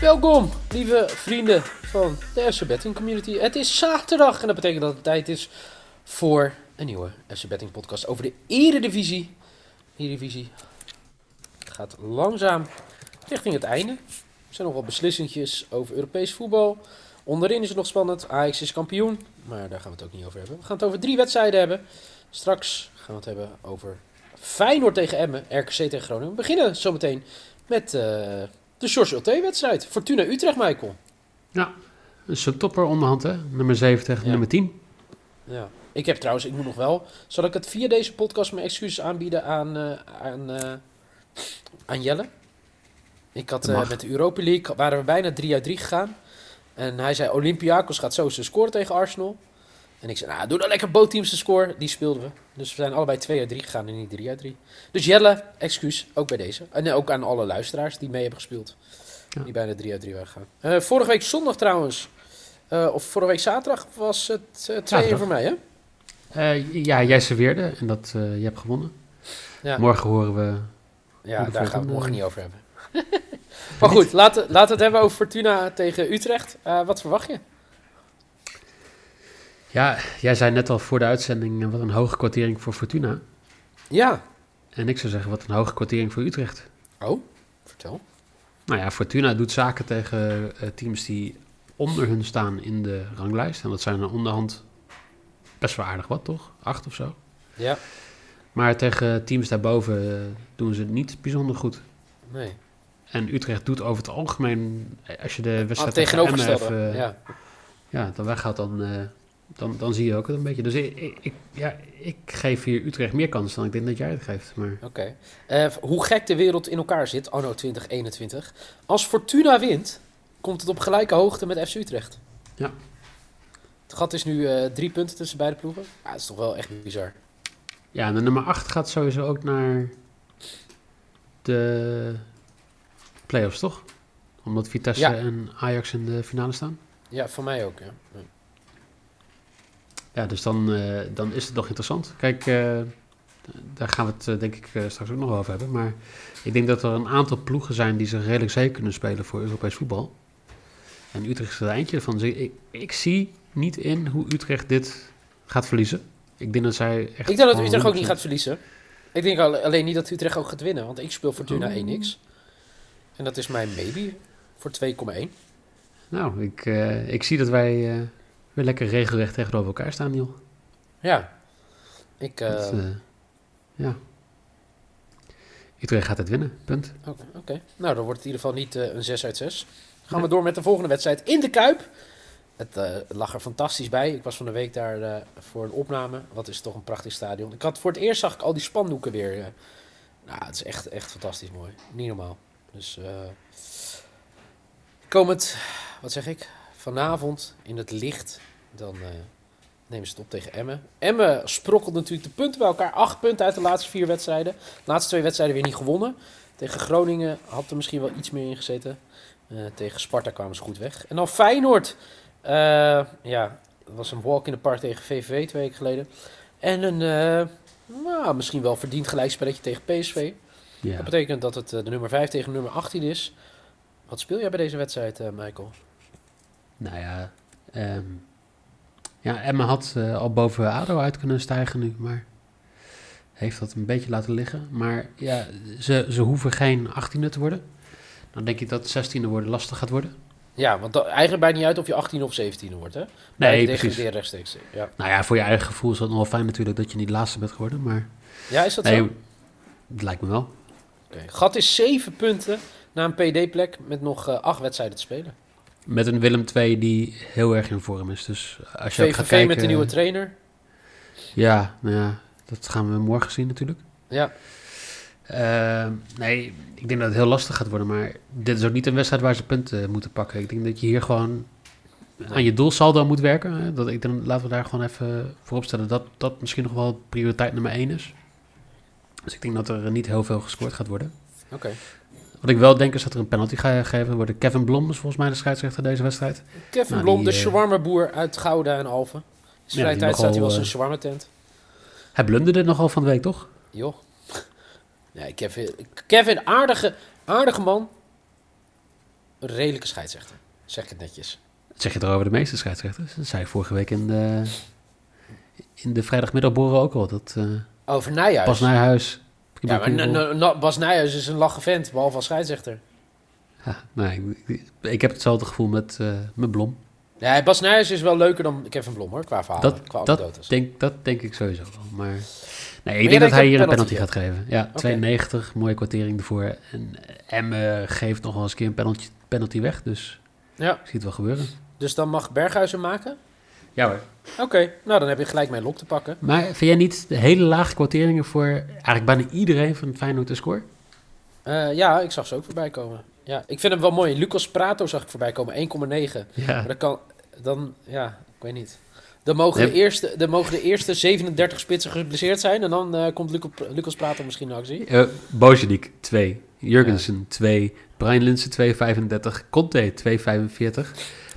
Welkom, lieve vrienden van de FC Betting Community. Het is zaterdag en dat betekent dat het tijd is voor een nieuwe FC Betting podcast over de Eredivisie. Eredivisie gaat langzaam richting het einde. Er zijn nog wat beslissingjes over Europees voetbal. Onderin is het nog spannend. Ajax is kampioen, maar daar gaan we het ook niet over hebben. We gaan het over drie wedstrijden hebben. Straks gaan we het hebben over Feyenoord tegen Emmen, RKC tegen Groningen. We beginnen zometeen met eh, de George Ulte-wedstrijd. Fortuna Utrecht, Michael. Ja, dat is een topper onderhand, hè? Nummer 7 tegen Ja. nummer 10. Ja. Ik heb trouwens, ik moet nog wel. Zal ik het via deze podcast mijn excuses aanbieden aan, eh, aan, eh, aan Jelle? Ik had eh, met de Europa League waren we bijna 3 uit 3 gegaan. En hij zei: Olympiakos gaat zo zijn score tegen Arsenal. En ik zei: Nou, doe dan lekker bootteams de score. Die speelden we. Dus we zijn allebei 2 uit 3 gegaan en niet 3 uit 3. Dus Jelle, excuus, ook bij deze. En ook aan alle luisteraars die mee hebben gespeeld. Ja. Die bijna 3 uit 3 waren gegaan. Eh, vorige week zondag trouwens, eh, of vorige week zaterdag, was het eh, 2-1 Zaterdag. voor mij, hè? Eh, ja, jij serveerde en dat, eh, je hebt gewonnen. Ja. Morgen horen we... Ja, daar gaan we het morgen niet over hebben. maar goed, laten laten we het hebben over Fortuna tegen Utrecht. Eh, wat verwacht je? Ja, jij zei net al voor de uitzending eh, wat een hoge kwartering voor Fortuna. Ja. En ik zou zeggen wat een hoge kwartering voor Utrecht. Oh, vertel. Nou ja, Fortuna doet zaken tegen eh, teams die onder hun staan in de ranglijst. En dat zijn er onderhand best wel aardig wat, toch? Acht of zo. Ja, Maar tegen teams daarboven eh, doen ze het niet bijzonder goed. nee. En Utrecht doet over het algemeen, als je de Ah, wedstrijd Emmen tegenovergestelde. even, ja. ja, dan weggaat, dan, dan, dan zie je ook het een beetje. Dus ik, ja, ik geef hier Utrecht meer kans dan ik denk dat jij het geeft. Maar Oké. Eh, hoe gek de wereld in elkaar zit, anno 2021. Als Fortuna wint, komt het op gelijke hoogte met FC Utrecht. Ja. Het gat is nu eh, drie punten tussen beide ploegen. Ja, dat is toch wel echt bizar. ja, en de nummer 8 gaat sowieso ook naar de play-offs, toch? Omdat Vitesse Ja. en Ajax in de finale staan. Ja, voor mij ook. Ja. Ja. Dus dan, eh, dan is het nog interessant. Kijk, eh, daar gaan we het eh, denk ik straks ook nog wel over hebben. Maar ik denk dat er een aantal ploegen zijn die zich redelijk zeker kunnen spelen voor Europees voetbal. En Utrecht is er eentje van. Ik, ik zie niet in hoe Utrecht dit gaat verliezen. Ik denk dat zij echt... Ik denk dat Utrecht ook niet 100% gaat verliezen. Ik denk al- alleen niet dat Utrecht ook gaat winnen, want ik speel Fortuna Oh. 1x. En dat is mijn maybe voor 2,1. Nou, ik, ik zie dat wij weer lekker regelrecht tegenover elkaar staan, Niel. Ja. Ik, Dat, eh, ja. Utrecht gaat het winnen, punt. Oké, oké. nou dan wordt het in ieder geval niet eh, een 6 uit 6. Gaan we door met de volgende wedstrijd in de Kuip. Het eh, lag er fantastisch bij. Ik was van de week daar voor een opname. Wat is toch een prachtig stadion. Ik had voor het eerst zag ik al die spandoeken weer. nou, het is echt, echt fantastisch mooi. Niet normaal. Dus komend, wat zeg ik, vanavond in het licht, dan eh, nemen ze het op tegen Emmen. Emmen sprokkelt natuurlijk de punten bij elkaar. Acht punten uit de laatste vier wedstrijden. De laatste twee wedstrijden weer niet gewonnen. Tegen Groningen had er misschien wel iets meer in gezeten. Eh, tegen Sparta kwamen ze goed weg. En dan Feyenoord. Eh, ja, dat was een walk in the park tegen VVV twee weken geleden. En een, nou, misschien wel verdiend gelijkspelletje tegen PSV. Ja. Dat betekent dat het de nummer 5 tegen nummer 18 is. Wat speel jij bij deze wedstrijd, Michael? Nou ja, ehm, ja Emma had eh, al boven ADO uit kunnen stijgen nu, maar heeft dat een beetje laten liggen. Maar ja, ze, ze hoeven geen 18e te worden. Dan denk ik dat 16e worden lastig gaat worden. Ja, want dat, eigenlijk maakt niet uit of je 18 of 17 wordt, hè? Nee, precies. rechtstreeks. Ja. Nou ja, voor je eigen gevoel is dat nog wel fijn natuurlijk dat je niet laatste bent geworden, maar ja, is dat zo? nee, het lijkt me wel. Oké. Gat is 7 punten na een PD-plek met nog eh 8 wedstrijden te spelen. Met een Willem II die heel erg in vorm is. Dus als je ook gaat VVV kijken... met de nieuwe trainer. Ja, nou ja, dat gaan we morgen zien natuurlijk. Ja, Eh, nee, ik denk dat het heel lastig gaat worden. Maar dit is ook niet een wedstrijd waar ze punten moeten pakken. Ik denk dat je hier gewoon aan je doelsaldo moet werken. Dat, ik denk, laten we daar gewoon even voorop stellen dat dat misschien nog wel prioriteit nummer één is. Dus ik denk dat er niet heel veel gescoord gaat worden. oké. Wat ik wel denk is dat er een penalty gaat gegeven worden. Kevin Blom is volgens mij de scheidsrechter deze wedstrijd. Kevin Nou, Blom, die, de eh, shawarma-boer uit Gouda en Alphen. Die vrije tijd staat hij wel zijn eh, shawarma-tent. Hij blunderde nogal van de week, toch? Joh. Nee, Kevin, Kevin aardige, aardige man. Een redelijke scheidsrechter. Zeg ik het netjes. Dat zeg je toch over de meeste scheidsrechters? Dat zei ik vorige week in de, in de vrijdagmiddagborrel ook al. Dat eh Over Nijhuis. Bas Nijhuis... ja, maar n- n- n- Bas Nijhuis is een lachen vent, behalve als scheidsrechter. Ja, nee, ik, ik heb hetzelfde gevoel met, eh met Blom. Nee, Bas Nijhuis is wel leuker dan Kevin Blom, hoor, qua verhalen, Dat- qua anekdotes. Denk, dat denk ik sowieso wel. Maar nee, ik denk dat hij hier een penalty penalty gaat geven. Ja, Oké. 92, mooie kwartering ervoor. En Emme geeft nog wel eens een keer een penalty, penalty weg. Dus Ja, ik zie het wel gebeuren. dus dan mag Berghuis hem maken? Ja hoor. Oké, nou dan heb je gelijk mijn lok te pakken. Maar vind jij niet de hele lage kwarteringen voor eigenlijk bijna iedereen van Feyenoord te score? Eh, ja, ik zag ze ook voorbij komen. Ja, ik vind hem wel mooi. Lucas Prato zag ik voorbij komen, 1,9. Ja. Maar dat kan, dan, ja, ik weet niet. Dan mogen, Nee. de, eerste, dan mogen de eerste 37 spitsen geblesseerd zijn. En dan eh, komt Lucas Prato misschien in actie. Uh, Bojadik 2. Jurgensen 2. Brian Linsen 2,35. Conte 2,45.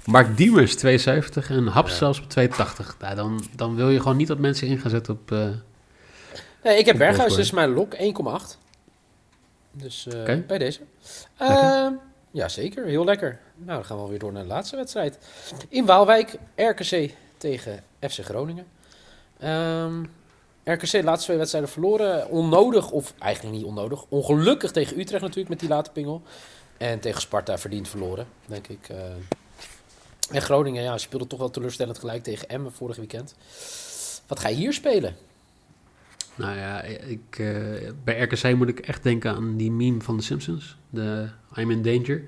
Mark Diemers 2,70. En Haps Ja. zelfs op 2,80. Nou, dan, dan wil je gewoon niet dat mensen in gaan zetten op... eh, Nee, ik heb Berghuis, dus mijn lok 1,8. Dus eh, bij deze. Eh, ja, zeker. Heel lekker. Nou, dan gaan we weer door naar de laatste wedstrijd. In Waalwijk, RKC tegen FC Groningen. Ehm, RKC de laatste twee wedstrijden verloren. Onnodig, of eigenlijk niet onnodig. Ongelukkig tegen Utrecht natuurlijk met die late pingel. En tegen Sparta verdiend verloren, denk ik. eh. En Groningen ja, speelde toch wel teleurstellend gelijk tegen Emmen vorig weekend. Wat ga je hier spelen? nou ja, ik, eh, bij RKC moet ik echt denken aan die meme van de Simpsons. De I'm in danger.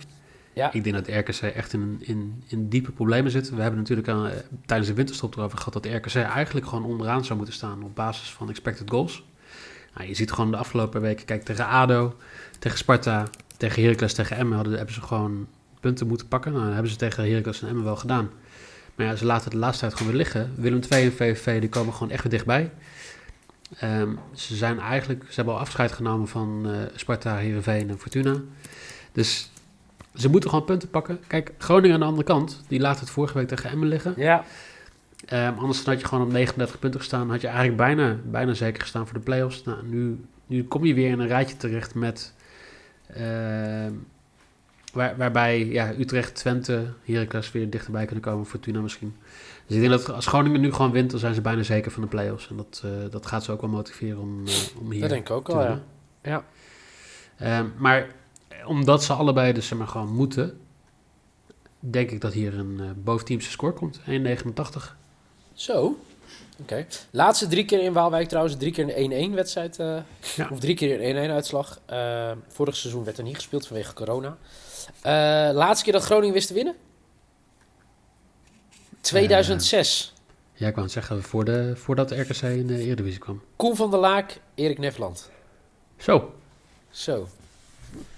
Ja. Ik denk dat RKC echt in, in, in diepe problemen zit. We hebben natuurlijk aan, eh, tijdens de winterstop erover gehad dat RKC eigenlijk gewoon onderaan zou moeten staan op basis van expected goals. Nou, je ziet gewoon de afgelopen weken, kijk tegen ADO, tegen Sparta, tegen Heracles, tegen Emmen hadden, hebben ze gewoon punten moeten pakken. Nou, dat hebben ze tegen Heracles en Emmen wel gedaan. Maar ja, ze laten het de laatste tijd gewoon weer liggen. Willem II en VVV die komen gewoon echt weer dichtbij. Ehm, ze zijn eigenlijk, ze hebben al afscheid genomen van eh, Sparta, Heerenveen en Fortuna. Dus ze moeten gewoon punten pakken. Kijk, Groningen aan de andere kant, die laat het vorige week tegen Emmen liggen. Ja. Ehm, anders had je gewoon op 39 punten gestaan. Had je eigenlijk bijna, bijna zeker gestaan voor de play-offs. Nou, nu, nu kom je weer in een rijtje terecht met... ehm, waar, waarbij ja, Utrecht, Twente, Heracles weer dichterbij kunnen komen. Fortuna misschien. Dus ik denk dat als Groningen nu gewoon wint, dan zijn ze bijna zeker van de play-offs. En dat, eh, dat gaat ze ook wel motiveren om, eh, om hier Dat denk ik ook wel, ja. ja. Ehm, maar omdat ze allebei dus zeg maar gewoon moeten, denk ik dat hier een eh boventeamse score komt. 1,89. Zo. Oké. Laatste drie keer in Waalwijk trouwens. Drie keer een 1-1 wedstrijd. eh, Ja. Of drie keer een 1-1 uitslag. Eh, vorig seizoen werd er niet gespeeld vanwege corona. Eh, laatste keer dat Groningen wist te winnen? 2006. Ja, ik wou het zeggen, voor de, voordat de RKC in de Eredivisie kwam. Koen van der Laak, Erik Nefland. Zo, Zo.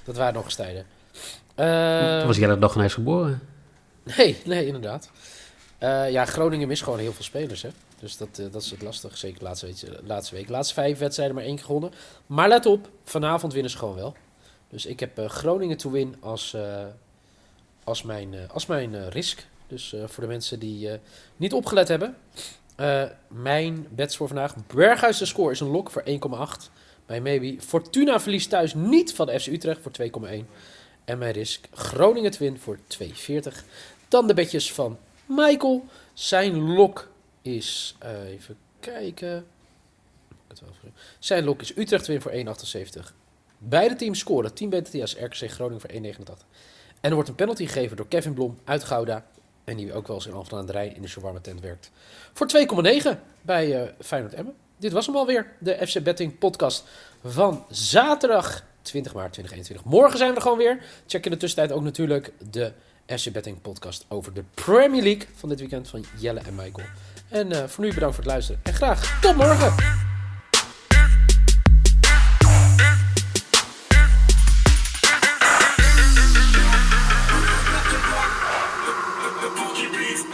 Dat waren nog eens tijden. Toen was jij er nog ineens geboren. Nee, nee, inderdaad. Eh, ja, Groningen mist gewoon heel veel spelers, hè. Dus dat, eh, dat is het lastig, zeker laatste week, laatste week. Laatste vijf wedstrijden maar één gewonnen. Maar let op, vanavond winnen ze gewoon wel. Dus ik heb eh, Groningen to win als, eh, als mijn, eh, als mijn eh, risk. Dus eh, voor de mensen die eh, niet opgelet hebben. eh, mijn bets voor vandaag. Berghuis de score is een lok voor 1,8 bij Maybe. Fortuna verliest thuis niet van de FC Utrecht voor 2,1. En mijn risk Groningen to win voor 2,40. Dan de bedjes van Michael. Zijn lok is, eh, even kijken. Zijn lok is Utrecht win voor 1,78. Beide teams scoren 10 beter als RKC Groningen voor 1,89. En er wordt een penalty gegeven door Kevin Blom uit Gouda. En die ook wel eens in Alphen aan de Rijn in de shawarma tent werkt. Voor 2,9 bij eh Feyenoord Emmen. Dit was hem alweer, de FC Betting podcast van zaterdag 20 maart 2021. Morgen zijn we er gewoon weer. Check in de tussentijd ook natuurlijk de SC Betting podcast over de Premier League van dit weekend van Jelle en Michael. En eh, voor nu bedankt voor het luisteren en graag tot morgen!